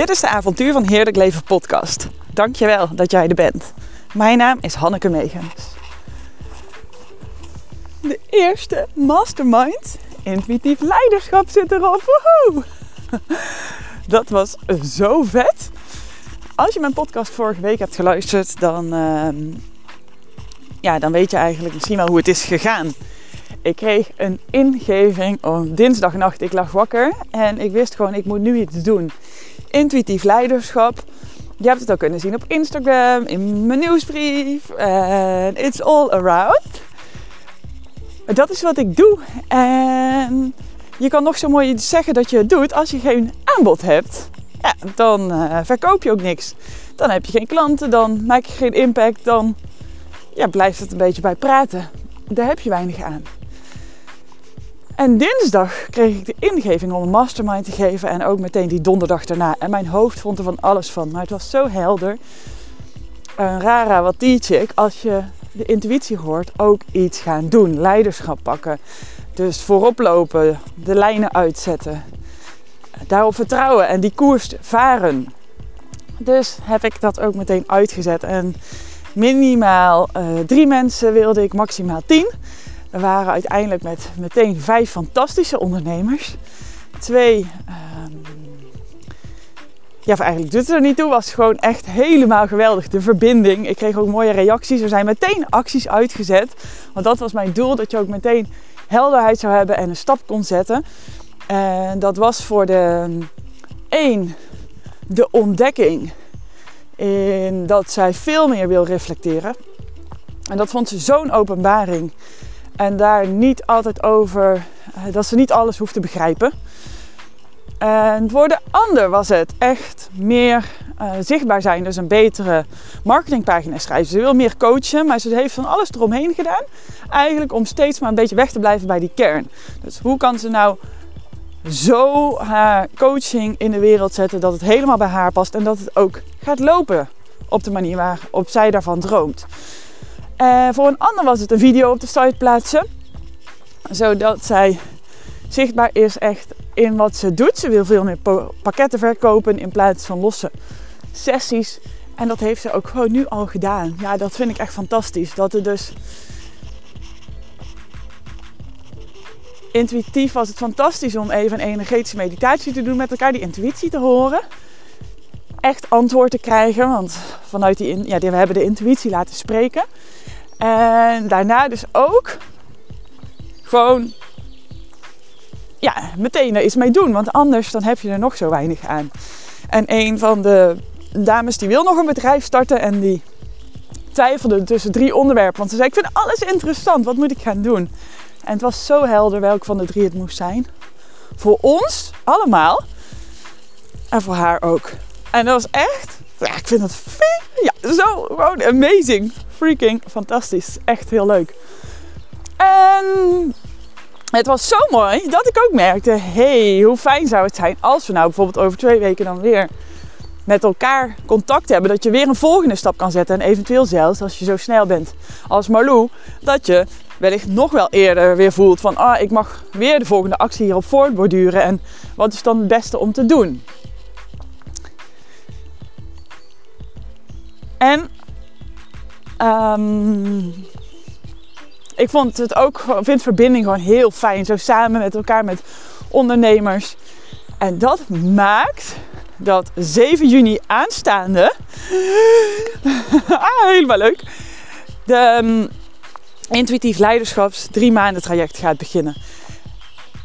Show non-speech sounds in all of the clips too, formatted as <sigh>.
Dit is de Avontuur van Heerlijk Leven podcast. Dankjewel dat jij er bent. Mijn naam is Hanneke Megens. De eerste mastermind intuïtief leiderschap zit erop. Woehoe! <laughs> Dat was zo vet. Als je mijn podcast vorige week hebt geluisterd, dan, ehm, ja, dan weet je eigenlijk misschien wel hoe het is gegaan. Ik kreeg een ingeving op dinsdagnacht. Ik lag wakker en ik wist gewoon, ik moet nu iets doen. Intuïtief leiderschap. Je hebt het ook kunnen zien op Instagram, in mijn nieuwsbrief. En it's all around. Dat is wat ik doe. En je kan nog zo mooi zeggen dat je het doet. Als je geen aanbod hebt, ja, dan uh, verkoop je ook niks. Dan heb je geen klanten, dan maak je geen impact. Dan ja, blijft het een beetje bij praten. Daar heb je weinig aan. En dinsdag kreeg ik de ingeving om een mastermind te geven. En ook meteen die donderdag daarna. En mijn hoofd vond er van alles van. Maar het was zo helder. Een rara, wat teach ik? Als je de intuïtie hoort, ook iets gaan doen. Leiderschap pakken. Dus voorop lopen, de lijnen uitzetten. Daarop vertrouwen en die koers varen. Dus heb ik dat ook meteen uitgezet. En minimaal uh, drie mensen wilde ik, maximaal tien. We waren uiteindelijk met meteen vijf fantastische ondernemers. Twee, um, ja, eigenlijk doet het er niet toe. Was gewoon echt helemaal geweldig. De verbinding. Ik kreeg ook mooie reacties. Er zijn meteen acties uitgezet. Want dat was mijn doel. Dat je ook meteen helderheid zou hebben en een stap kon zetten. En dat was voor de één de ontdekking. In dat zij veel meer wil reflecteren. En dat vond ze zo'n openbaring. En daar niet altijd over, eh, dat ze niet alles hoeft te begrijpen. En voor de ander was het echt meer uh, zichtbaar zijn, dus een betere marketingpagina schrijven. Ze wil meer coachen, maar ze heeft van alles eromheen gedaan. Eigenlijk om steeds maar een beetje weg te blijven bij die kern. Dus hoe kan ze nou zo haar coaching in de wereld zetten dat het helemaal bij haar past en dat het ook gaat lopen op de manier waarop zij daarvan droomt. Uh, voor een ander was het een video op de site plaatsen. Zodat zij zichtbaar is echt in wat ze doet. Ze wil veel meer pakketten verkopen in plaats van losse sessies. En dat heeft ze ook gewoon nu al gedaan. Ja, dat vind ik echt fantastisch. Dat er dus intuïtief was het fantastisch om even een energetische meditatie te doen met elkaar, die intuïtie te horen. Echt antwoord te krijgen, want vanuit die, ja, we hebben de intuïtie laten spreken. En daarna dus ook gewoon ja, meteen er iets mee doen. Want anders dan heb je er nog zo weinig aan. En een van de dames die wil nog een bedrijf starten en die twijfelde tussen drie onderwerpen. Want ze zei, ik vind alles interessant, wat moet ik gaan doen? En het was zo helder welk van de drie het moest zijn. Voor ons allemaal. En voor haar ook. En dat was echt, ja, ik vind het ja, zo gewoon amazing. Freaking fantastisch. Echt heel leuk. En het was zo mooi dat ik ook merkte: hey, hoe fijn zou het zijn als we nou bijvoorbeeld over twee weken dan weer met elkaar contact hebben. Dat je weer een volgende stap kan zetten. En eventueel zelfs als je zo snel bent als Marlou, dat je wellicht nog wel eerder weer voelt van ah, ik mag weer de volgende actie hierop voortborduren. En wat is dan het beste om te doen? En um, ik vond het ook, vind verbinding gewoon heel fijn. Zo samen met elkaar, met ondernemers. En dat maakt dat 7 juni aanstaande, <laughs> ah, helemaal leuk, de um, intuïtief leiderschaps drie maanden traject gaat beginnen.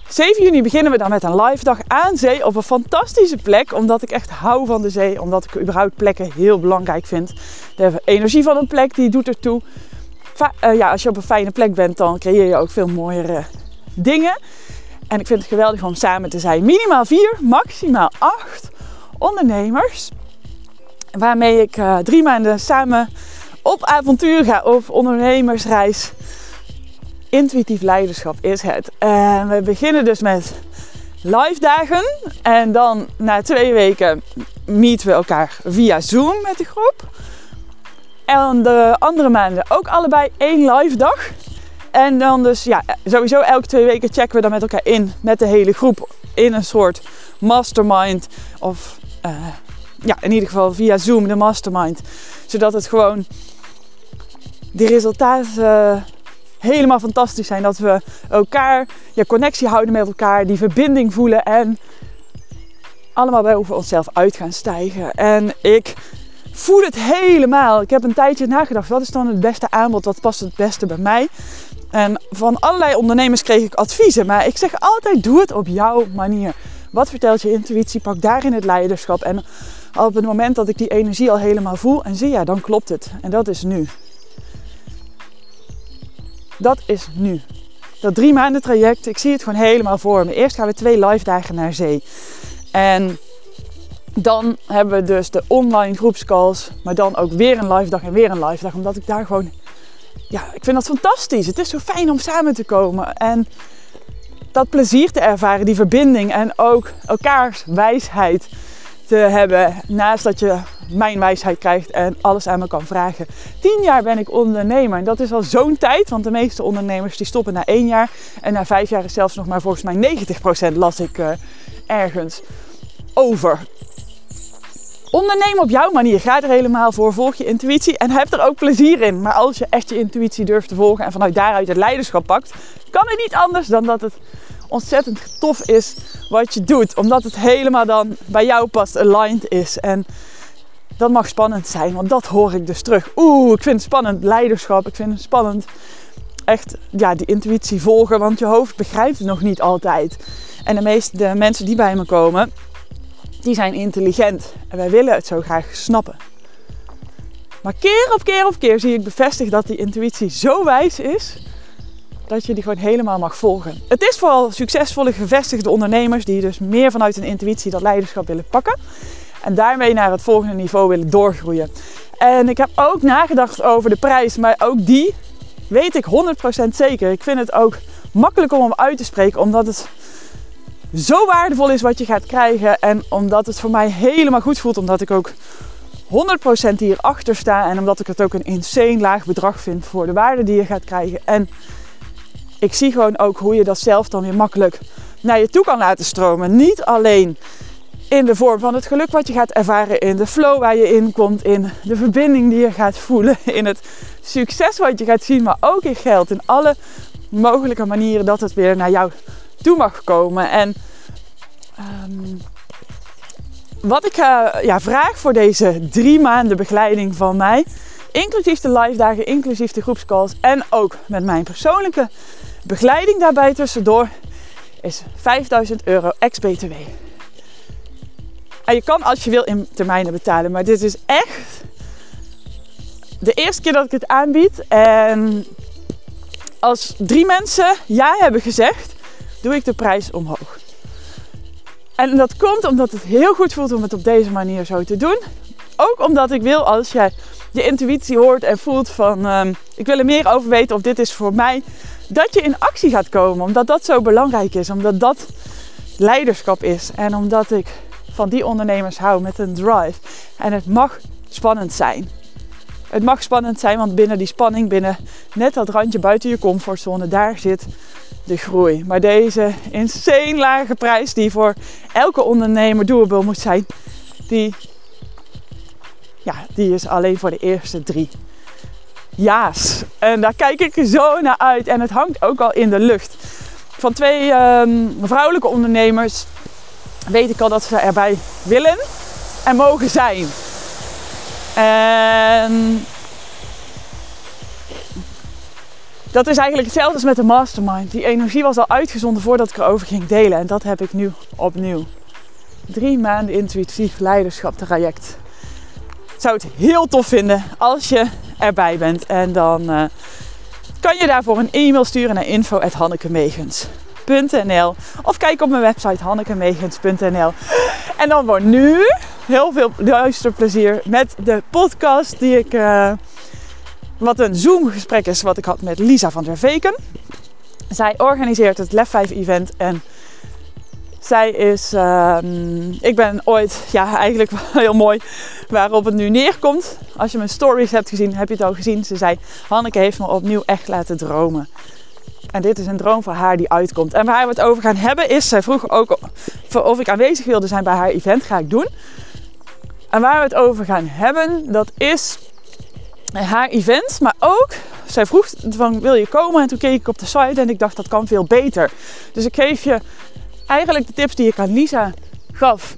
7 juni beginnen we dan met een live dag aan zee op een fantastische plek. Omdat ik echt hou van de zee. Omdat ik überhaupt plekken heel belangrijk vind. De energie van een plek die doet ertoe. Uh, ja, als je op een fijne plek bent, dan creëer je ook veel mooiere dingen. En ik vind het geweldig om samen te zijn. Minimaal vier, maximaal acht ondernemers. Waarmee ik uh, drie maanden samen op avontuur ga, op ondernemersreis intuïtief leiderschap is het. En we beginnen dus met live dagen. En dan na twee weken meeten we elkaar via Zoom met de groep. En de andere maanden ook allebei één live dag. En dan dus ja, sowieso elke twee weken checken we dan met elkaar in met de hele groep in een soort mastermind of uh, ja, in ieder geval via Zoom, de mastermind. Zodat het gewoon die resultaten helemaal fantastisch zijn. Dat we elkaar, ja, connectie houden met elkaar, die verbinding voelen en allemaal boven onszelf uit gaan stijgen. En ik voel het helemaal. Ik heb een tijdje nagedacht, wat is dan het beste aanbod, wat past het beste bij mij? En van allerlei ondernemers kreeg ik adviezen, maar ik zeg altijd, doe het op jouw manier. Wat vertelt je intuïtie? Pak daarin het leiderschap. En op het moment dat ik die energie al helemaal voel en zie, ja, dan klopt het. En dat is nu. Dat is nu. Dat drie maanden traject, ik zie het gewoon helemaal voor me. Eerst gaan we twee live dagen naar zee. En dan hebben we dus de online groepscalls, maar dan ook weer een live dag en weer een live dag. Omdat ik daar gewoon, ja, ik vind dat fantastisch. Het is zo fijn om samen te komen en dat plezier te ervaren, die verbinding en ook elkaars wijsheid te hebben. Naast dat je mijn wijsheid krijgt en alles aan me kan vragen. Tien jaar ben ik ondernemer en dat is al zo'n tijd, want de meeste ondernemers die stoppen na één jaar. En na vijf jaar is zelfs nog maar volgens mij 90% las ik uh, ergens over. Onderneem op jouw manier. Ga er helemaal voor. Volg je intuïtie en heb er ook plezier in. Maar als je echt je intuïtie durft te volgen en vanuit daaruit het leiderschap pakt, kan het niet anders dan dat het ontzettend tof is wat je doet. Omdat het helemaal dan bij jou past, aligned is. En dat mag spannend zijn, want dat hoor ik dus terug. Oeh, ik vind het spannend leiderschap. Ik vind het spannend echt ja, die intuïtie volgen, want je hoofd begrijpt het nog niet altijd. En de meeste mensen die bij me komen, die zijn intelligent en wij willen het zo graag snappen. Maar keer op keer op keer zie ik bevestigd dat die intuïtie zo wijs is dat je die gewoon helemaal mag volgen. Het is vooral succesvolle gevestigde ondernemers die dus meer vanuit hun intuïtie dat leiderschap willen pakken en daarmee naar het volgende niveau willen doorgroeien. En ik heb ook nagedacht over de prijs, maar ook die weet ik 100% zeker. Ik vind het ook makkelijk om hem uit te spreken, omdat het zo waardevol is wat je gaat krijgen. En omdat het voor mij helemaal goed voelt. Omdat ik ook 100% hierachter sta. En omdat ik het ook een insane laag bedrag vind voor de waarde die je gaat krijgen. En ik zie gewoon ook hoe je dat zelf dan weer makkelijk naar je toe kan laten stromen. Niet alleen in de vorm van het geluk wat je gaat ervaren, in de flow waar je in komt, in de verbinding die je gaat voelen, <laughs> in het succes wat je gaat zien, maar ook in geld. In alle mogelijke manieren dat het weer naar jou toe mag komen. En um, wat ik uh, ja, vraag voor deze drie maanden begeleiding van mij, inclusief de live dagen, inclusief de groepscalls en ook met mijn persoonlijke begeleiding daarbij tussendoor, is 5000 euro ex-BTW. En je kan als je wil in termijnen betalen, maar dit is echt de eerste keer dat ik het aanbied. En als drie mensen ja hebben gezegd, doe ik de prijs omhoog. En dat komt omdat het heel goed voelt om het op deze manier zo te doen. Ook omdat ik wil als jij je intuïtie hoort en voelt van ehm, ik wil er meer over weten of dit is voor mij. Dat je in actie gaat komen. Omdat dat zo belangrijk is. Omdat dat leiderschap is. En omdat ik van die ondernemers hou met een drive. En het mag spannend zijn. Het mag spannend zijn, want binnen die spanning, binnen net dat randje buiten je comfortzone, daar zit de groei. Maar deze insane lage prijs die voor elke ondernemer doable moet zijn, die, ja, die is alleen voor de eerste drie ja's. En daar kijk ik zo naar uit. En het hangt ook al in de lucht. Van twee um, vrouwelijke ondernemers weet ik al dat ze erbij willen en mogen zijn. En dat is eigenlijk hetzelfde als met de mastermind. Die energie was al uitgezonden voordat ik erover ging delen. En dat heb ik nu opnieuw. Drie maanden intuïtief leiderschap traject. Zou het heel tof vinden als je erbij bent. En dan uh, kan je daarvoor een e-mail sturen naar info.hannekemegens.nl Of kijk op mijn website hannekemegens.nl En dan wordt nu heel veel luisterplezier met de podcast die ik... Uh, wat een Zoom-gesprek is wat ik had met Lisa van der Veken. Zij organiseert het Lef 5 event en zij is, uh, ik ben ooit, ja eigenlijk <laughs> heel mooi waarop het nu neerkomt. Als je mijn stories hebt gezien, heb je het al gezien. Ze zei, Hanneke heeft me opnieuw echt laten dromen. En dit is een droom voor haar die uitkomt. En waar we het over gaan hebben is, zij vroeg ook of ik aanwezig wilde zijn bij haar event. Ga ik doen. En waar we het over gaan hebben, dat is haar event, maar ook, zij vroeg van wil je komen? En toen keek ik op de site en ik dacht dat kan veel beter. Dus ik geef je eigenlijk de tips die ik aan Lisa gaf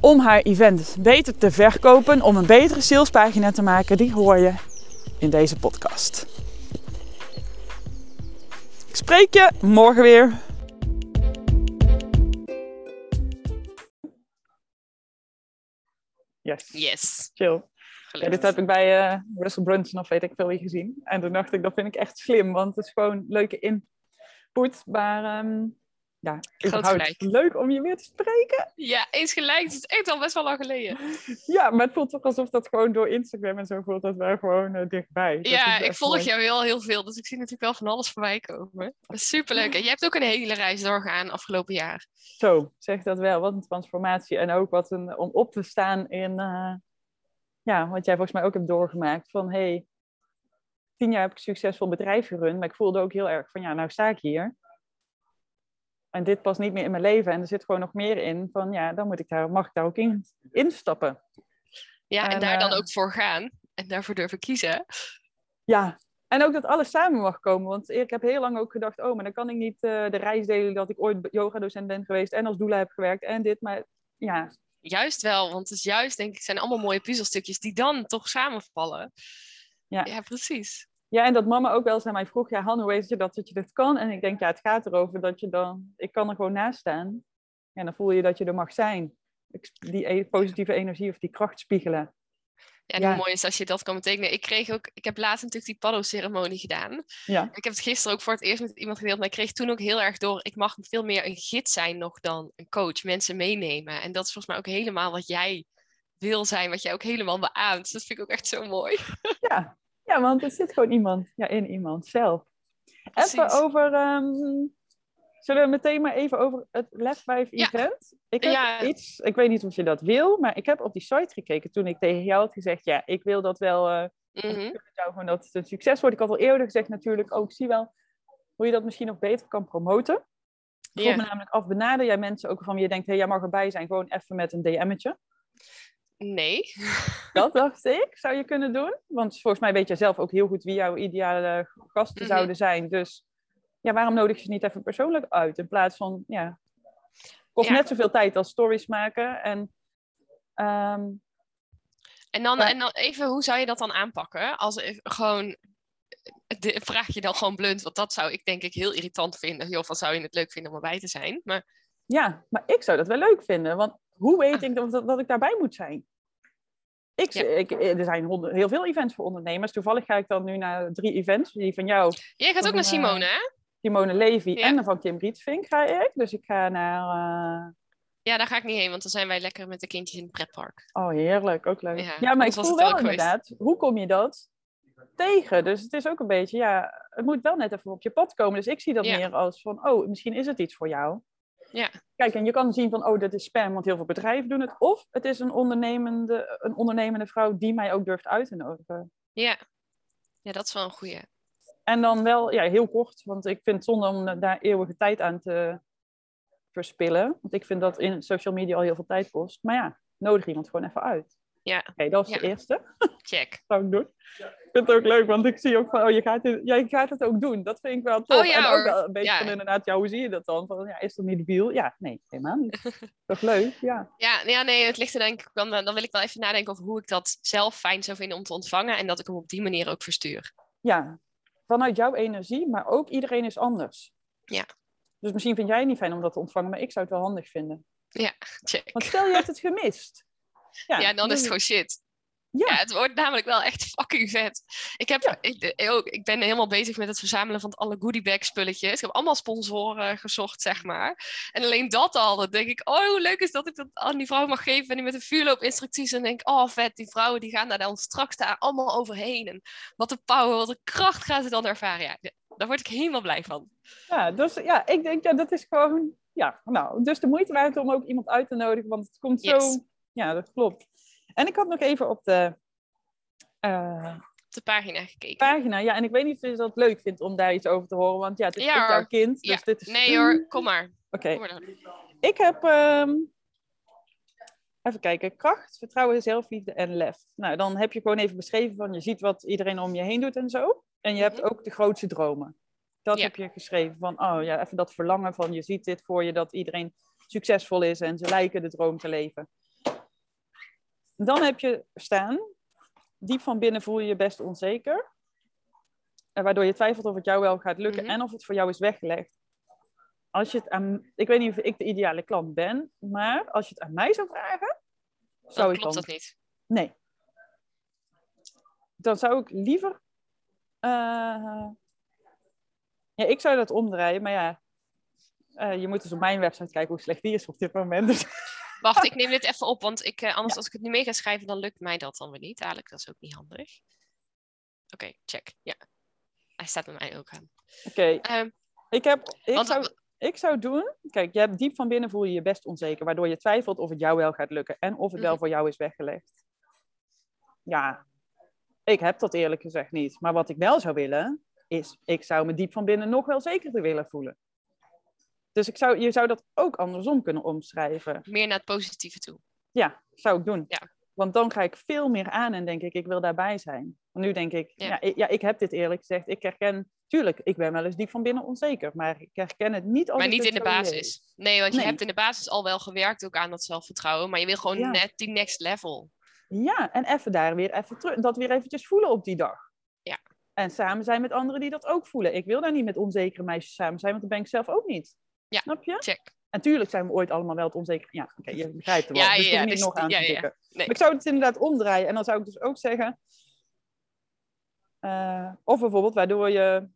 om haar event beter te verkopen, om een betere salespagina te maken, die hoor je in deze podcast. Ik spreek je morgen weer. Yes. Yes. Chill. Ja, dit heb ik bij uh, Russell Brunson of weet ik veel wie gezien. En toen dacht ik, dat vind ik echt slim, want het is gewoon leuke input. Maar um, ja, Groot gelijk. leuk om je weer te spreken. Ja, eens gelijk. Het is echt al best wel lang geleden. <laughs> Ja, maar het voelt toch alsof dat gewoon door Instagram en zo voelt dat wij gewoon uh, dichtbij. Ja, ik volg jou wel heel veel, dus ik zie natuurlijk wel van alles voorbij komen. Superleuk. En jij hebt ook een hele reis doorgaan afgelopen jaar. Zo, zeg dat wel. Wat een transformatie. En ook wat een, om op te staan in, uh, ja, wat jij volgens mij ook hebt doorgemaakt. Van, hey, tien jaar heb ik een succesvol bedrijf gerund, maar ik voelde ook heel erg van, ja, nou sta ik hier. En dit past niet meer in mijn leven. En er zit gewoon nog meer in van, ja, dan moet ik daar, mag ik daar ook in instappen. Ja, en, en daar dan ook voor gaan. En daarvoor durven kiezen. Ja, en ook dat alles samen mag komen. Want ik heb heel lang ook gedacht, oh, maar dan kan ik niet uh, de reis delen dat ik ooit yogadocent ben geweest en als doula heb gewerkt en dit. Maar ja. Juist wel, want het is juist, denk ik, zijn allemaal mooie puzzelstukjes die dan toch samenvallen. Ja, ja precies. Ja, en dat mama ook wel eens aan mij vroeg, ja, Han, hoe weet je dat, dat je dit kan? En ik denk, ja, het gaat erover dat je dan, ik kan er gewoon naast staan. En dan voel je dat je er mag zijn. Die e-, positieve energie of die kracht spiegelen. Ja, hoe mooi is als je dat kan betekenen. Ik kreeg ook, ik heb laatst natuurlijk die paddo-ceremonie gedaan. Ja. Ik heb het gisteren ook voor het eerst met iemand gedeeld, maar ik kreeg toen ook heel erg door, ik mag veel meer een gids zijn nog dan een coach, mensen meenemen. En dat is volgens mij ook helemaal wat jij wil zijn, wat jij ook helemaal beaamt. Dus dat vind ik ook echt zo mooi. Ja, ja want er zit gewoon iemand ja, in iemand zelf. Even over, um, zullen we meteen maar even over het Lef 5 event? Ik heb ja. iets, ik weet niet of je dat wil, maar ik heb op die site gekeken toen ik tegen jou had gezegd, ja, ik wil dat wel, uh, mm -hmm. gewoon dat het een succes wordt. Ik had al eerder gezegd natuurlijk ook, zie wel hoe je dat misschien nog beter kan promoten. Ik vroeg me namelijk af, benader jij mensen ook van wie je denkt, hé, hey, jij mag erbij zijn, gewoon even met een DM'tje? Nee. Dat dacht ik, zou je kunnen doen. Want volgens mij weet je zelf ook heel goed wie jouw ideale gasten mm -hmm. zouden zijn. Dus ja, waarom nodig je ze niet even persoonlijk uit? In plaats van, ja, kost ja. net zoveel tijd als stories maken. En, um, en, dan, en dan even, hoe zou je dat dan aanpakken? Als gewoon, de, vraag je dan gewoon blunt, want dat zou ik denk ik heel irritant vinden. Joh, van zou je het leuk vinden om erbij te zijn? Maar... Ja, maar ik zou dat wel leuk vinden. Want hoe weet ik dat, dat, ik daarbij moet zijn? Ik, ja. ik, er zijn honderd, heel veel events voor ondernemers. Toevallig ga ik dan nu naar drie events. Die van jou. Jij gaat ook naar Simone, hè? Simone Levy ja. en van Kim Rietvink ga ik. Dus ik ga naar... Uh... Ja, daar ga ik niet heen, want dan zijn wij lekker met de kindjes in het pretpark. Oh, heerlijk. Ook leuk. Ja, ja maar ik voel wel inderdaad, geweest. hoe kom je dat tegen? Dus het is ook een beetje, ja, het moet wel net even op je pad komen. Dus ik zie dat meer als van, oh, misschien is het iets voor jou. Ja. Kijk, en je kan zien van, oh, dit is spam, want heel veel bedrijven doen het. Of het is een ondernemende, een ondernemende vrouw die mij ook durft uit te nodigen. Ja, ja dat is wel een goeie. En dan wel, ja, heel kort, want ik vind het zonde om daar eeuwige tijd aan te verspillen. Want ik vind dat in social media al heel veel tijd kost. Maar ja, nodig iemand gewoon even uit. Ja. Oké, okay, dat was ja. de eerste. Check. <laughs> Zou ik doen. Ik vind het ook leuk, want ik zie ook van, oh, je gaat het, ja, je gaat het ook doen. Dat vind ik wel tof. Oh, ja, en ook wel een beetje Ja. van inderdaad, ja, hoe zie je dat dan? Van, ja, is dat niet debiel? Ja, nee, helemaal niet. <laughs> Toch leuk, ja. Ja, ja, nee, het ligt er denk ik dan, dan wil ik wel even nadenken over hoe ik dat zelf fijn zou vinden om te ontvangen en dat ik hem op die manier ook verstuur. Ja, vanuit jouw energie, maar ook iedereen is anders. Ja. Dus misschien vind jij het niet fijn om dat te ontvangen, maar ik zou het wel handig vinden. Ja, check. Want stel je hebt het gemist. <laughs> Ja, dan is het gewoon shit. Ja. Ja, het wordt namelijk wel echt fucking vet. Ik, heb, Ja. ik, ik ook, ik ben helemaal bezig met het verzamelen van alle goodiebag spulletjes. Ik heb allemaal sponsoren gezocht, zeg maar. En alleen dat al, dan denk ik, oh, hoe leuk is dat ik dat aan die vrouw mag geven. En die met een vuurloopinstructies. En denk ik, oh, vet, die vrouwen die gaan daar dan straks daar allemaal overheen. En wat een power, wat een kracht gaan ze dan ervaren. Ja, daar word ik helemaal blij van. Ja, dus ja, ik denk, ja, dat is gewoon, ja, nou, dus de moeite waard om ook iemand uit te nodigen, want het komt zo, Yes. Ja, dat klopt. En ik had nog even op de Op de pagina gekeken. pagina, ja, en ik weet niet of je dat leuk vindt om daar iets over te horen, want ja, het is Ja, ook jouw kind, dus Ja. dit is... Nee hoor, <laughs> kom maar. Oké, ik heb ehm, even kijken. Kracht, vertrouwen, zelfliefde en lef. Nou, dan heb je gewoon even beschreven van je ziet wat iedereen om je heen doet en zo. En je hebt Mhm. ook de grootste dromen. Dat Ja. heb je geschreven van, oh ja, even dat verlangen van je ziet dit voor je dat iedereen succesvol is en ze lijken de droom te leven. Dan heb je staan, diep van binnen voel je je best onzeker. En waardoor je twijfelt of het jou wel gaat lukken Mhm. en of het voor jou is weggelegd. Als je het aan, ik weet niet of ik de ideale klant ben, maar als je het aan mij zou vragen, zou Dan ik klopt dan dat niet. Nee. Dan zou ik liever. eh, ja, ik zou dat omdraaien, maar ja. eh, je moet dus op mijn website kijken hoe slecht die is op dit moment. Dus, Wacht, ik neem dit even op, want ik, eh, anders als ik het nu mee ga schrijven, dan lukt mij dat dan weer niet. Eigenlijk, dat is ook niet handig. Oké, check. Ja. Hij staat bij mij ook aan. Oké, Ehm, ik, heb, ik, want, zou, ik zou doen. Kijk, je hebt diep van binnen voel je je best onzeker, waardoor je twijfelt of het jou wel gaat lukken en of het wel Mhm. voor jou is weggelegd. Ja, ik heb dat eerlijk gezegd niet. Maar wat ik wel zou willen, is ik zou me diep van binnen nog wel zekerder willen voelen. Dus ik zou, je zou dat ook andersom kunnen omschrijven. meer naar het positieve toe. Ja, zou ik doen. Ja. Want dan ga ik veel meer aan en denk ik, ik wil daarbij zijn. Want nu denk ik, Ja. ja. ik, ja, ik heb dit eerlijk gezegd. Ik herken, tuurlijk, ik ben wel eens diep van binnen onzeker. Maar ik herken het niet als Maar niet in de basis. lees. Nee, want je hebt in de basis al wel gewerkt ook aan dat zelfvertrouwen. Maar je wil gewoon Ja. net die next level. Ja, en even daar weer even terug, dat weer eventjes voelen op die dag. Ja. En samen zijn met anderen die dat ook voelen. Ik wil daar niet met onzekere meisjes samen zijn, want dat ben ik zelf ook niet. Ja. Snap je? Check. En tuurlijk zijn we ooit allemaal wel het onzeker. Ja, oké, je begrijpt het wel. Ja, dus ja, ik hoef niet dus- nog aan ja, te ja. Nee. Ik zou het inderdaad omdraaien. En dan zou ik dus ook zeggen... eh, of bijvoorbeeld waardoor je...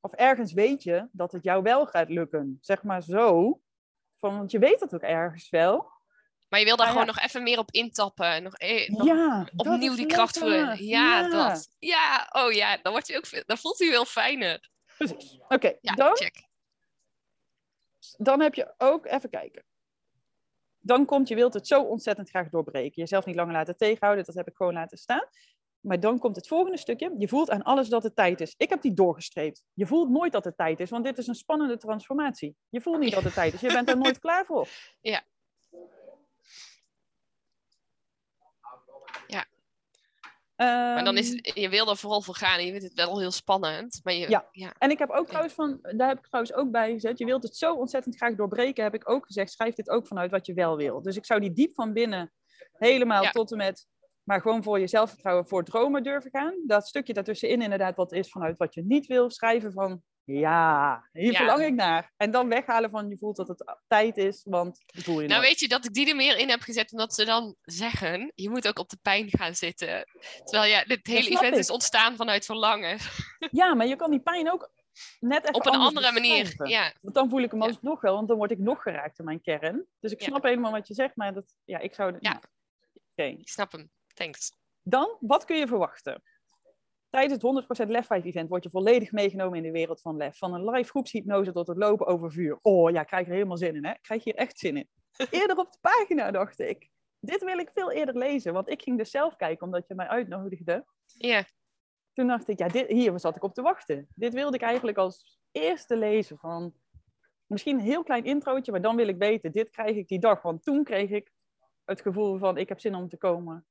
Of ergens weet je dat het jou wel gaat lukken. Zeg maar zo. Van, want je weet het ook ergens wel. Maar je wil daar Ah, ja. gewoon nog even meer op intappen. Nog, eh, nog ja, dat opnieuw die kracht voelen. Ja, dat. Ja, oh ja, dan, wordt hij ook, veel- dan voelt hij wel fijner. Precies. Oké, dan, check. Dan heb je ook... Even kijken. Dan komt, je wilt het zo ontzettend graag doorbreken. Jezelf niet langer laten tegenhouden. Dat heb ik gewoon laten staan. Maar dan komt het volgende stukje. Je voelt aan alles dat het tijd is. Ik heb die doorgestreept. Je voelt nooit dat het tijd is, want dit is een spannende transformatie. Je voelt niet dat het tijd is. Je bent er nooit klaar voor. <laughs> Ja. Maar dan is Ehm, het, je wil er vooral voor gaan en je vindt het wel heel spannend. Maar je, Ja. ja. En ik heb ook trouwens van, daar heb ik trouwens ook bij gezet. Je wilt het zo ontzettend graag doorbreken, heb ik ook gezegd. Schrijf dit ook vanuit wat je wel wil. Dus ik zou die diep van binnen helemaal Ja. tot en met, maar gewoon voor je zelfvertrouwen, voor dromen durven gaan. Dat stukje daartussenin inderdaad wat is vanuit wat je niet wil. Schrijven van, ja, hier Ja. verlang ik naar. En dan weghalen van, je voelt dat het tijd is, want voel je Nou, weet je dat ik die er meer in heb gezet omdat ze dan zeggen: je moet ook op de pijn gaan zitten. Terwijl ja, dit hele event ik. is ontstaan vanuit verlangen. Ja, maar je kan die pijn ook net even Op een andere manier. Ja, Want dan voel ik hem alsnog wel, want dan word ik nog geraakt in mijn kern. Dus ik Ja. snap helemaal wat je zegt, maar dat, ja, ik zou... Ja. Oké. ik snap hem. Thanks. Dan, wat kun je verwachten? Tijdens het 100% Lef 5 event word je volledig meegenomen in de wereld van Lef. Van een live groepshypnose tot het lopen over vuur. Oh ja, krijg je er helemaal zin in, hè? Krijg je hier echt zin in. <laughs> Eerder op de pagina dacht ik. Dit wil ik veel eerder lezen, want ik ging dus zelf kijken omdat je mij uitnodigde. Ja, Toen dacht ik, ja, dit, hier zat ik op te wachten. Dit wilde ik eigenlijk als eerste lezen van... Misschien een heel klein introotje, maar dan wil ik weten, dit krijg ik die dag. Want toen kreeg ik het gevoel van, ik heb zin om te komen.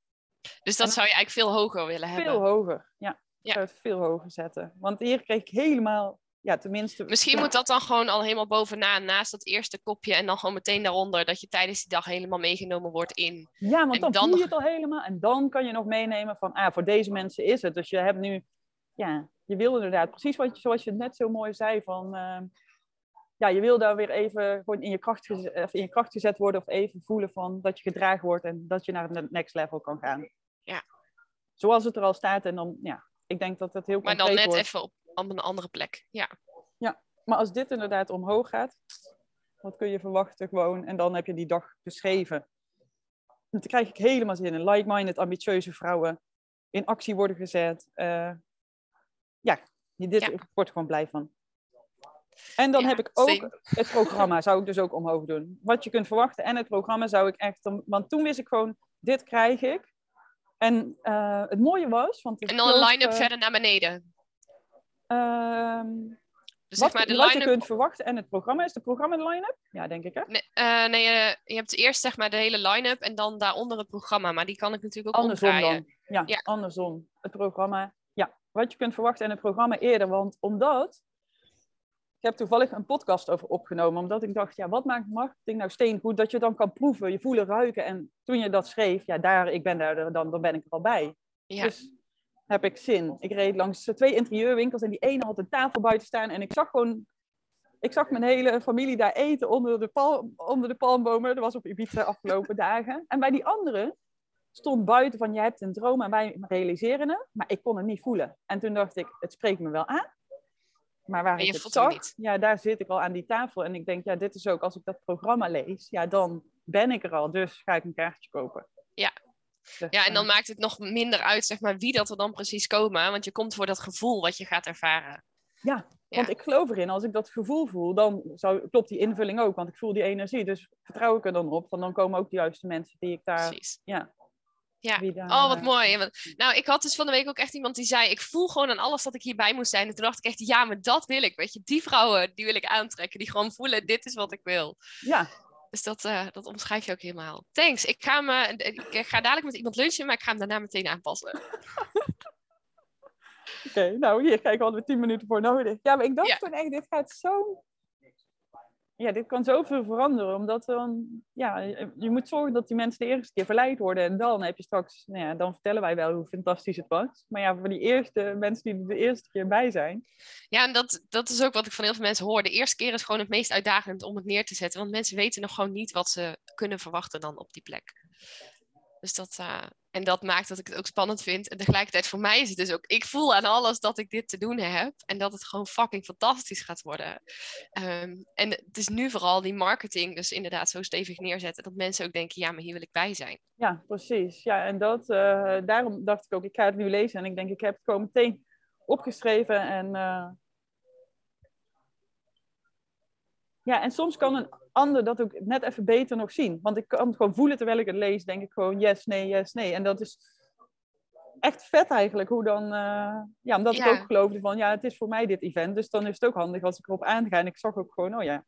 dus dat zou je eigenlijk veel hoger willen hebben. Veel hoger, ja. Ja. het veel hoger zetten. Want hier kreeg ik helemaal, ja, tenminste... Misschien moet dat dan gewoon al helemaal bovenaan, naast dat eerste kopje. En dan gewoon meteen daaronder, dat je tijdens die dag helemaal meegenomen wordt in. Ja, want en dan, dan voel je het al helemaal. En dan kan je nog meenemen van, ah, voor deze mensen is het. Dus je hebt nu, ja, je wil inderdaad, precies wat je, zoals je het net zo mooi zei, van... ehm, ja, je wil daar weer even gewoon in je, kracht geze- of in je kracht gezet worden of even voelen van dat je gedragen wordt en dat je naar het next level kan gaan. Ja. Zoals het er al staat en dan, ja, ik denk dat het heel Maar concreet dan net wordt. even op, op een andere plek. Ja. Maar als dit inderdaad omhoog gaat, wat kun je verwachten gewoon? En dan heb je die dag beschreven. Dan krijg ik helemaal zin in. Like-minded, ambitieuze vrouwen in actie worden gezet. Eh, ja, dit Ja. ik word er gewoon blij van. En dan Ja, heb ik ook same. het programma, zou ik dus ook omhoog doen. Wat je kunt verwachten en het programma zou ik echt... Want toen wist ik gewoon, dit krijg ik. En eh, het mooie was... Want En dan een line-up eh, verder naar beneden. Ehm, Dus wat, zeg maar de wat je kunt verwachten en het programma. Is het programma de line-up? Ja, denk ik hè? Nee, eh, nee je hebt eerst zeg maar de hele line-up en dan daaronder het programma. Maar die kan ik natuurlijk ook Andersom omdraaien. dan. Ja, Ja. andersom. Het programma. Ja, wat je kunt verwachten en het programma eerder. Want omdat... Ik heb toevallig een podcast over opgenomen. Omdat ik dacht, ja, wat maakt marketing nou steengoed? Dat je dan kan proeven, je voelen, ruiken. En toen je dat schreef, ja, daar, ik ben daar, dan, dan ben ik er al bij. Ja. Dus heb ik zin. Ik reed langs twee interieurwinkels en die ene had een tafel buiten staan. En ik zag gewoon... Ik zag mijn hele familie daar eten onder de, pal, onder de palmbomen. Dat was op Ibiza afgelopen <laughs> dagen. En bij die andere stond buiten van, jij hebt een droom en wij realiseren het. Maar ik kon het niet voelen. En toen dacht ik, het spreekt me wel aan. Maar waar ik het zag, niet. ja, daar zit ik al aan die tafel. En ik denk, ja, dit is ook, als ik dat programma lees, ja, dan ben ik er al. Dus ga ik een kaartje kopen. Ja. Dus, Ja, en eh, dan maakt het nog minder uit, zeg maar, wie dat er dan precies komen. Want je komt voor dat gevoel wat je gaat ervaren. Ja, Ja. want ik geloof erin. Als ik dat gevoel voel, dan zou, klopt die invulling ook. Want ik voel die energie. Dus vertrouw ik er dan op. Want dan komen ook de juiste mensen die ik daar... Precies. Ja. Ja. Oh, wat eh, mooi. Nou, ik had dus van de week ook echt iemand die zei: Ik voel gewoon aan alles dat ik hierbij moest zijn. En toen dacht ik echt: Ja, maar dat wil ik. Weet je, die vrouwen die wil ik aantrekken. Die gewoon voelen: Dit is wat ik wil. Ja, Dus dat, eh, dat omschrijf je ook helemaal. Thanks. Ik ga, me, ik ga dadelijk met iemand lunchen, maar ik ga hem daarna meteen aanpassen. <laughs> oké. Nou, hier kijk, hadden we tien minuten voor nodig. Ja, maar ik dacht Ja. toen echt, dit gaat zo... Ja, dit kan zoveel veranderen. Omdat dan... Ja, je, moet zorgen dat die mensen de eerste keer verleid worden. En dan heb je straks... Nou ja, dan vertellen wij wel hoe fantastisch het was. Maar ja, voor die eerste mensen die er de eerste keer bij zijn... Ja, en dat, dat is ook wat ik van heel veel mensen hoor. De eerste keer is gewoon het meest uitdagend om het neer te zetten. Want mensen weten nog gewoon niet wat ze kunnen verwachten dan op die plek. Dus dat, eh, en dat maakt dat ik het ook spannend vind. En tegelijkertijd voor mij is het dus ook... Ik voel aan alles dat ik dit te doen heb. En dat het gewoon fucking fantastisch gaat worden. Ehm, en het is nu vooral die marketing dus inderdaad zo stevig neerzetten. Dat mensen ook denken, ja, maar hier wil ik bij zijn. Ja, precies. Ja, en dat, eh, daarom dacht ik ook, ik ga het nu lezen. En ik denk, ik heb het gewoon meteen opgeschreven. En, eh, ja, en soms kan een ander dat ook net even beter nog zien. Want ik kan het gewoon voelen terwijl ik het lees. Denk ik gewoon yes, nee, yes, nee. En dat is echt vet eigenlijk. Hoe dan, eh, ja, omdat Ja. ik ook geloofde van, ja, het is voor mij dit event. Dus dan is het ook handig als ik erop aanga. En ik zag ook gewoon, oh ja,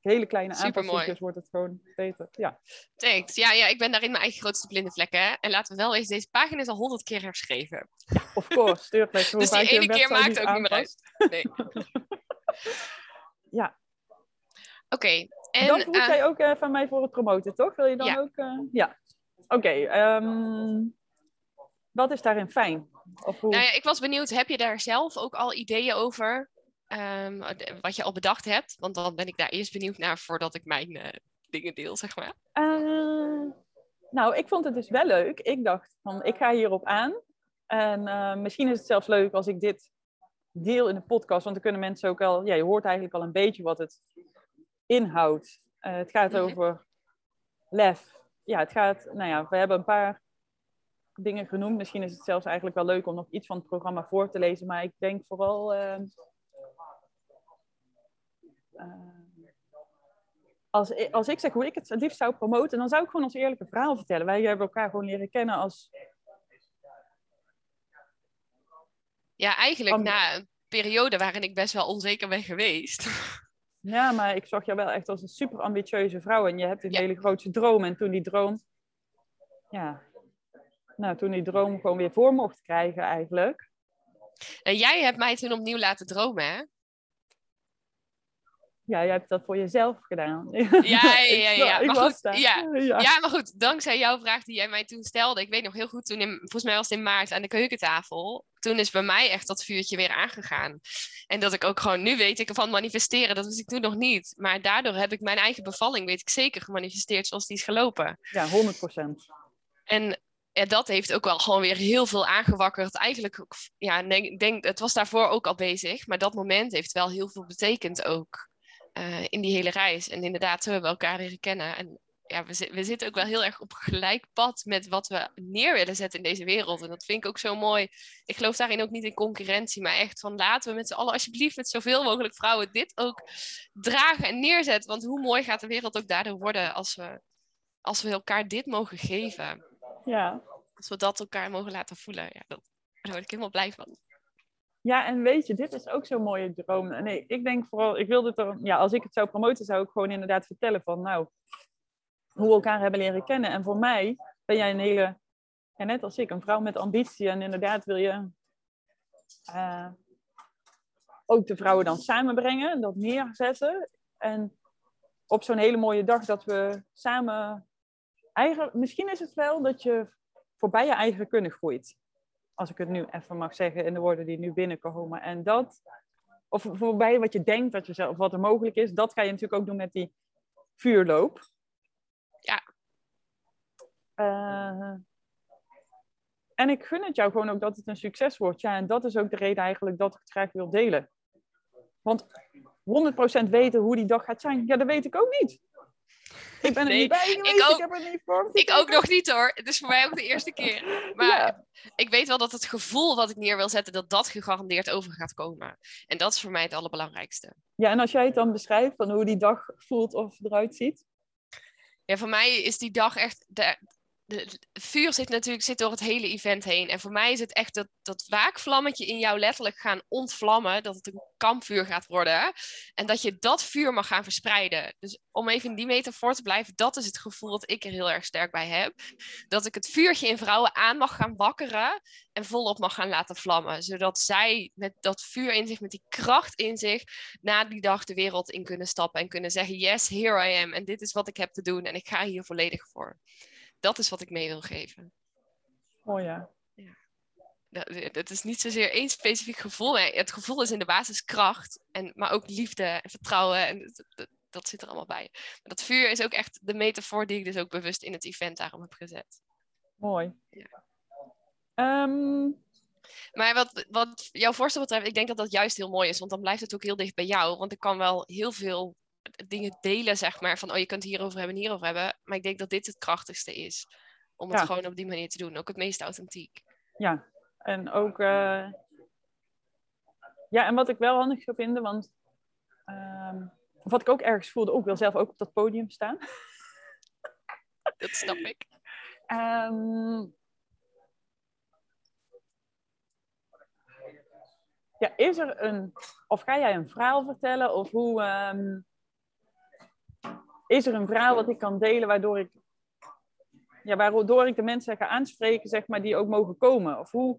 hele kleine aanpassingen wordt het gewoon beter. Ja, Thanks. Ja, ja, ik ben daarin mijn eigen grootste blinde vlek. Hè? En laten we wel eens, deze pagina is al honderd keer herschreven. of course. Hoe Dus die ene keer maakt ook niet meer aanpast. Nee. <laughs> Ja. Oké. En, dan moet eh, jij ook eh, van mij voor het promoten, toch? Wil je dan Ja. ook? eh, Ja. Oké. ehm, wat is daarin fijn? Of hoe... Nou ja, ik was benieuwd, heb je daar zelf ook al ideeën over? ehm, wat je al bedacht hebt? Want dan ben ik daar eerst benieuwd naar voordat ik mijn dingen deel, zeg maar. Nou, ik vond het dus wel leuk. Ik dacht van, ik ga hierop aan. En misschien is het zelfs leuk als ik dit deel in de podcast. Want dan kunnen mensen ook al... Ja, je hoort eigenlijk al een beetje wat het inhoudt. Eh, het gaat Mhm. over lef. Ja, het gaat... Nou ja, we hebben een paar dingen genoemd. Misschien is het zelfs eigenlijk wel leuk om nog iets van het programma voor te lezen. Maar ik denk vooral... eh, eh, als, als ik zeg hoe ik het het liefst zou promoten, dan zou ik gewoon ons eerlijke verhaal vertellen. Wij hebben elkaar gewoon leren kennen als. Ja, eigenlijk na een periode waarin ik best wel onzeker ben geweest. <laughs> Ja, maar ik zag jou wel echt als een super ambitieuze vrouw. En je hebt een Ja. hele grote droom. En toen die droom. Ja. Nou, toen die droom gewoon weer voor mocht krijgen, eigenlijk. En jij hebt mij toen opnieuw laten dromen, hè? Ja, jij hebt dat voor jezelf gedaan. Ja, <laughs> ja, ja. ja. ik Maar was goed, daar. ja. ja. Ja, maar goed, dankzij jouw vraag die jij mij toen stelde. Ik weet nog heel goed, toen in, volgens mij was het in maart aan de keukentafel. Toen is bij mij echt dat vuurtje weer aangegaan. En dat ik ook gewoon, nu weet ik van manifesteren, dat wist ik toen nog niet. Maar daardoor heb ik mijn eigen bevalling, weet ik zeker, gemanifesteerd zoals die is gelopen. Ja, 100 procent. En ja, dat heeft ook wel gewoon weer heel veel aangewakkerd. Eigenlijk, ja, denk, het was daarvoor ook al bezig. Maar dat moment heeft wel heel veel betekend ook eh, in die hele reis. En inderdaad, zo hebben we elkaar leren kennen. En ja, we, we zitten ook wel heel erg op gelijk pad met wat we neer willen zetten in deze wereld. En dat vind ik ook zo mooi. Ik geloof daarin ook niet in concurrentie, maar echt van laten we met z'n allen alsjeblieft met zoveel mogelijk vrouwen dit ook dragen en neerzetten. Want hoe mooi gaat de wereld ook daardoor worden als we, als we elkaar dit mogen geven. Ja. Als we dat elkaar mogen laten voelen. Ja, dat, daar word ik helemaal blij van. Ja, en weet je, dit is ook zo'n mooie droom. Nee, ik denk vooral, ik wil dit er, ja, als ik het zou promoten, zou ik gewoon inderdaad vertellen van, nou, hoe we elkaar hebben leren kennen. En voor mij ben jij een hele, ja, net als ik, een vrouw met ambitie. En inderdaad wil je uh, ook de vrouwen dan samenbrengen, dat neerzetten. En op zo'n hele mooie dag dat we samen, eigen, misschien is het wel dat je voorbij je eigen kunnen groeit als ik het nu even mag zeggen in de woorden die nu binnenkomen. En dat, of voorbij wat je denkt dat je zelf, wat er mogelijk is, dat ga je natuurlijk ook doen met die vuurloop. Ja. Uh, en ik gun het jou gewoon ook dat het een succes wordt. Ja, en dat is ook de reden eigenlijk dat ik het graag wil delen. Want 100% weten hoe die dag gaat zijn, ja, dat weet ik ook niet. <laughs> Ik ben er niet bij geweest, ik, ook, ik heb er niet voor. Ik ook nog niet hoor. Het is voor mij ook de eerste keer. <laughs> Maar ik weet wel dat het gevoel wat ik neer wil zetten, dat dat gegarandeerd over gaat komen. En dat is voor mij het allerbelangrijkste. Ja, en als jij het dan beschrijft van hoe die dag voelt of eruit ziet? Ja, voor mij is die dag echt... De, vuur zit natuurlijk zit door het hele event heen. En voor mij is het echt dat, dat waakvlammetje in jou letterlijk gaan ontvlammen. Dat het een kampvuur gaat worden. En dat je dat vuur mag gaan verspreiden. Dus om even in die metafoor te blijven, dat is het gevoel dat ik er heel erg sterk bij heb. Dat ik het vuurtje in vrouwen aan mag gaan wakkeren. En volop mag gaan laten vlammen. Zodat zij met dat vuur in zich, met die kracht in zich, na die dag de wereld in kunnen stappen. En kunnen zeggen: Yes, here I am. En dit is wat ik heb te doen. En ik ga hier volledig voor dat is wat ik mee wil geven. Oh ja. ja. Dat, is niet zozeer één specifiek gevoel. Het gevoel is in de basis kracht, en, maar ook liefde en vertrouwen. En dat, dat, zit er allemaal bij. Maar dat vuur is ook echt de metafoor die ik dus ook bewust in het event daarom heb gezet. Mooi. Ja. Ehm, maar wat, wat jouw voorstel betreft, ik denk dat dat juist heel mooi is. Want dan blijft het ook heel dicht bij jou. Want ik kan wel heel veel dingen delen, zeg maar. Van, oh, je kunt het hierover hebben en hierover hebben. Maar ik denk dat dit het krachtigste is. Om het gewoon op die manier te doen. Ook het meest authentiek. Ja, en ook... Uh... Ja, en wat ik wel handig zou vinden, want... Uh... wat ik ook ergens voelde, ook oh, wil zelf ook op dat podium staan. <laughs> Dat snap ik. Um... Ja, is er een, of ga jij een verhaal vertellen, of hoe, um, is er een verhaal wat ik kan delen waardoor ik, ja, waardoor ik de mensen ga aanspreken, zeg maar, die ook mogen komen? Of hoe,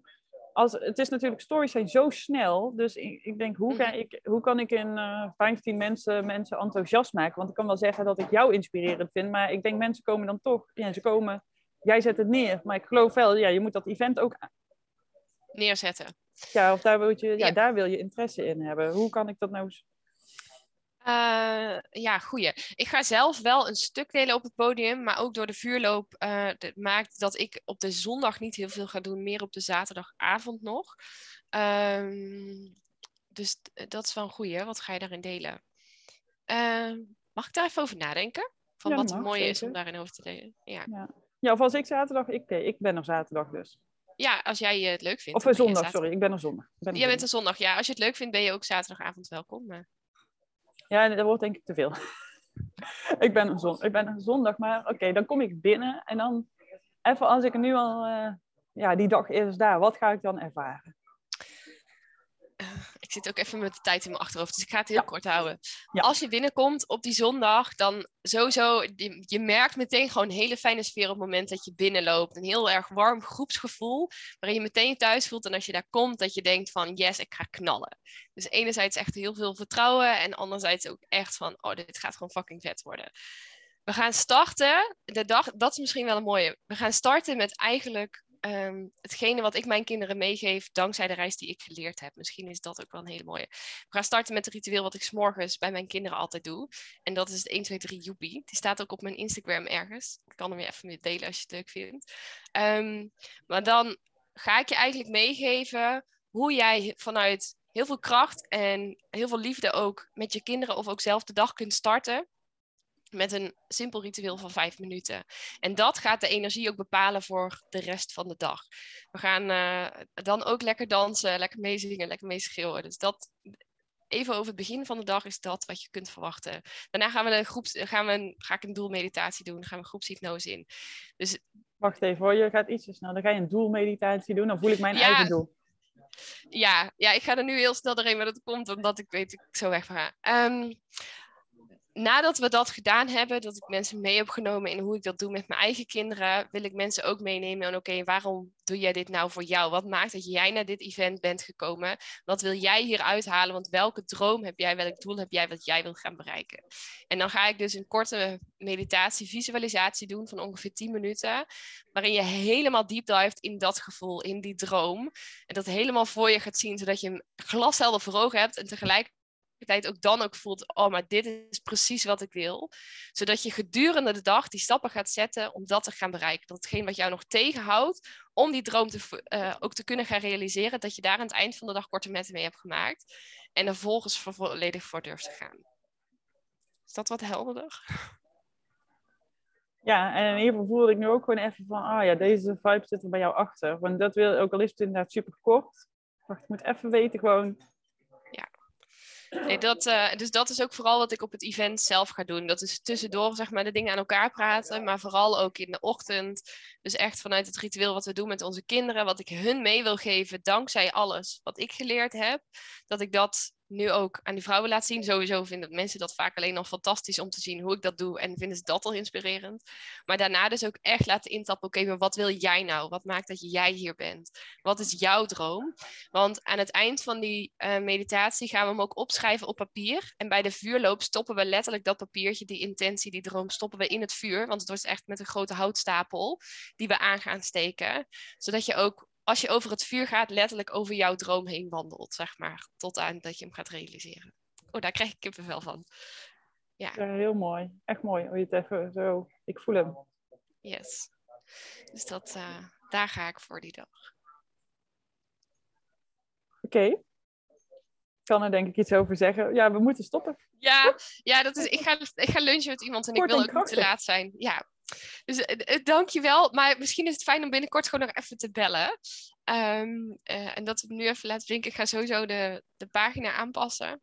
als, het is natuurlijk, stories zijn zo snel, dus ik, ik denk, hoe, ga mhm. ik, hoe kan ik in uh, eh, 15 mensen, mensen enthousiast maken? Want ik kan wel zeggen dat ik jou inspirerend vind, maar ik denk, mensen komen dan toch, ja, ze komen, jij zet het neer, maar ik geloof wel, ja, je moet dat event ook neerzetten. Ja, of daar wil je, ja, ja. daar wil je interesse in hebben. Hoe kan ik dat nou uh, ja, goeie. Ik ga zelf wel een stuk delen op het podium, maar ook door de vuurloop uh, maakt dat ik op de zondag niet heel veel ga doen, meer op de zaterdagavond nog. Um, dus dat is wel een goeie. Wat ga je daarin delen? Uh, mag ik daar even over nadenken? Van wat het mooie is om daarin over te delen. Ja. ja. Ja. of als ik zaterdag, ik, ik ben er zaterdag dus. Ja, als jij het leuk vindt. Of zondag, sorry, ik ben er zondag. Ben jij bent er zondag, ja. Als je het leuk vindt, ben je ook zaterdagavond welkom. Maar... Ja, dat wordt denk ik te veel. <laughs> ik, ben een zon, ik ben een zondag, maar oké, dan kom ik binnen en dan even als ik nu al, uh, ja, die dag is daar, wat ga ik dan ervaren? Ik zit ook even met de tijd in mijn achterhoofd, dus ik ga het heel kort houden. Als je binnenkomt op die zondag, dan sowieso, je, je, merkt meteen gewoon een hele fijne sfeer op het moment dat je binnenloopt. Een heel erg warm groepsgevoel, waarin je meteen thuis voelt. En als je daar komt, dat je denkt van, yes, ik ga knallen. Dus enerzijds echt heel veel vertrouwen en anderzijds ook echt van, oh, dit gaat gewoon fucking vet worden. We gaan starten, de dag, dat is misschien wel een mooie. We gaan starten met eigenlijk um, hetgene wat ik mijn kinderen meegeef, dankzij de reis die ik geleerd heb. Misschien is dat ook wel een hele mooie. We gaan starten met het ritueel wat ik s'morgens bij mijn kinderen altijd doe. En dat is het 1, 2, 3 joepie. Die staat ook op mijn Instagram ergens. Ik kan hem weer even mee delen als je het leuk vindt. Um, maar dan ga ik je eigenlijk meegeven hoe jij vanuit heel veel kracht en heel veel liefde ook met je kinderen of ook zelf de dag kunt starten met een simpel ritueel van vijf minuten. En dat gaat de energie ook bepalen voor de rest van de dag. We gaan uh, dan ook lekker dansen, lekker meezingen, lekker meeschreeuwen. Dus dat, even over het begin van de dag is dat wat je kunt verwachten. Daarna gaan we een groeps, gaan we ga ik een doelmeditatie doen, gaan we groepshypnose in. Dus, Wacht even hoor, je gaat iets te snel. Dan ga je een doelmeditatie doen, dan voel ik mijn eigen doel. Ja, ja, ik ga er nu heel snel doorheen, maar dat komt omdat ik weet dat ik zo weg ga. Ehm, nadat we dat gedaan hebben, dat ik mensen mee heb genomen in hoe ik dat doe met mijn eigen kinderen, wil ik mensen ook meenemen en oké, waarom doe jij dit nou voor jou? Wat maakt dat jij naar dit event bent gekomen? Wat wil jij hier uithalen? Want welke droom heb jij, welk doel heb jij wat jij wil gaan bereiken? En dan ga ik dus een korte meditatie, visualisatie doen van ongeveer 10 minuten, waarin je helemaal diep dive in dat gevoel, in die droom. En dat helemaal voor je gaat zien, zodat je een glashelder voor ogen hebt en tegelijk ook dan ook voelt, oh, maar dit is precies wat ik wil. Zodat je gedurende de dag die stappen gaat zetten om dat te gaan bereiken. Dat wat jou nog tegenhoudt om die droom te, uh, ook te kunnen gaan realiseren, dat je daar aan het eind van de dag korte metten mee hebt gemaakt. En er volgens volledig voor durft te gaan. Is dat wat helderder? Ja, en in ieder geval voelde ik nu ook gewoon even van, ah ja, deze vibe zit er bij jou achter. Want dat wil, ook al is het inderdaad super kort. Wacht, ik moet even weten gewoon Nee, dat, uh, dus dat is ook vooral wat ik op het event zelf ga doen. Dat is tussendoor zeg maar, de dingen aan elkaar praten, maar vooral ook in de ochtend. Dus echt vanuit het ritueel wat we doen met onze kinderen, wat ik hun mee wil geven, dankzij alles wat ik geleerd heb, dat ik dat nu ook aan die vrouwen laat zien. Sowieso vinden mensen dat vaak alleen al fantastisch om te zien hoe ik dat doe. En vinden ze dat al inspirerend. Maar daarna dus ook echt laten intappen. Oké, maar wat wil jij nou? Wat maakt dat jij hier bent? Wat is jouw droom? Want aan het eind van die uh, meditatie gaan we hem ook opschrijven op papier. En bij de vuurloop stoppen we letterlijk dat papiertje, die intentie, die droom, stoppen we in het vuur. Want het wordt echt met een grote houtstapel die we aan gaan steken. Zodat je ook als je over het vuur gaat, letterlijk over jouw droom heen wandelt, zeg maar. Tot aan dat je hem gaat realiseren. Oh, daar krijg ik kippenvel van. Ja. ja heel mooi. Echt mooi. Hoe je het even zo... Ik voel hem. Yes. Dus dat, uh, daar ga ik voor die dag. Oké. Okay. Ik kan er denk ik iets over zeggen. Ja, we moeten stoppen. Ja, ja dat is, ik, ga, ik ga lunchen met iemand en Kort ik wil ook niet te laat zijn. Ja, dus uh, dank je wel. Maar misschien is het fijn om binnenkort gewoon nog even te bellen. Um, uh, en dat we nu even laten denken. Ik ga sowieso de, de pagina aanpassen.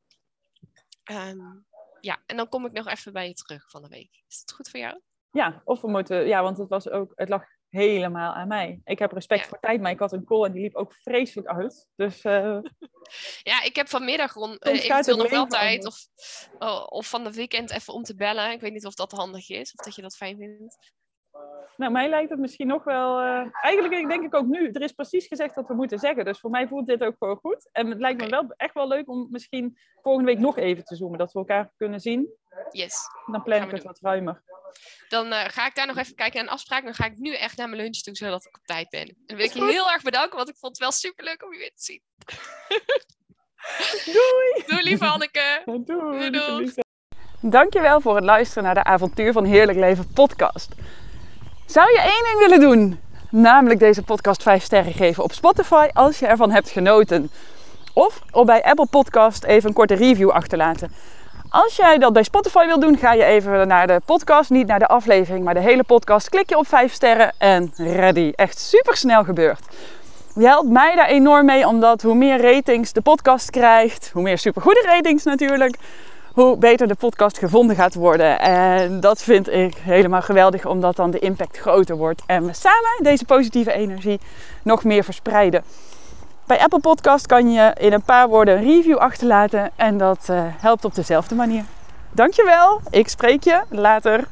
Um, ja, en dan kom ik nog even bij je terug van de week. Is dat goed voor jou? Ja, of we moeten, ja, want het was ook, het lag helemaal aan mij. Ik heb respect voor tijd, maar ik had een call en die liep ook vreselijk uit. Dus, uh... ja, ik heb vanmiddag rond, uh, eventueel nog wel tijd of, oh, of van de weekend even om te bellen. Ik weet niet of dat handig is of dat je dat fijn vindt. Nou, mij lijkt het misschien nog wel. Uh, eigenlijk denk ik ook nu, er is precies gezegd wat we moeten zeggen. Dus voor mij voelt dit ook gewoon goed. En het lijkt me wel echt wel leuk om misschien volgende week nog even te zoomen, dat we elkaar kunnen zien. Yes. Dan plan ik het wat ruimer. Dan uh, ga ik daar nog even kijken naar een afspraak. Dan ga ik nu echt naar mijn lunch toe, zodat ik op tijd ben. En dan wil ik je heel erg bedanken, want ik vond het wel super leuk om je weer te zien. <laughs> Doei! Doei, lieve Anneke. <laughs> Doei, doei. Dankjewel voor het luisteren naar de Avontuur van Heerlijk Leven podcast. Zou je één ding willen doen? Namelijk deze podcast 5 sterren geven op Spotify als je ervan hebt genoten. Of op bij Apple Podcast even een korte review achterlaten. Als jij dat bij Spotify wil doen, ga je even naar de podcast, niet naar de aflevering, maar de hele podcast. Klik je op 5 sterren en ready. Echt super snel gebeurd. Je helpt mij daar enorm mee, omdat hoe meer ratings de podcast krijgt, hoe meer supergoede ratings natuurlijk, hoe beter de podcast gevonden gaat worden. En dat vind ik helemaal geweldig, omdat dan de impact groter wordt. En we samen deze positieve energie nog meer verspreiden. Bij Apple Podcast kan je in een paar woorden een review achterlaten en dat uh, helpt op dezelfde manier. Dankjewel, ik spreek je later.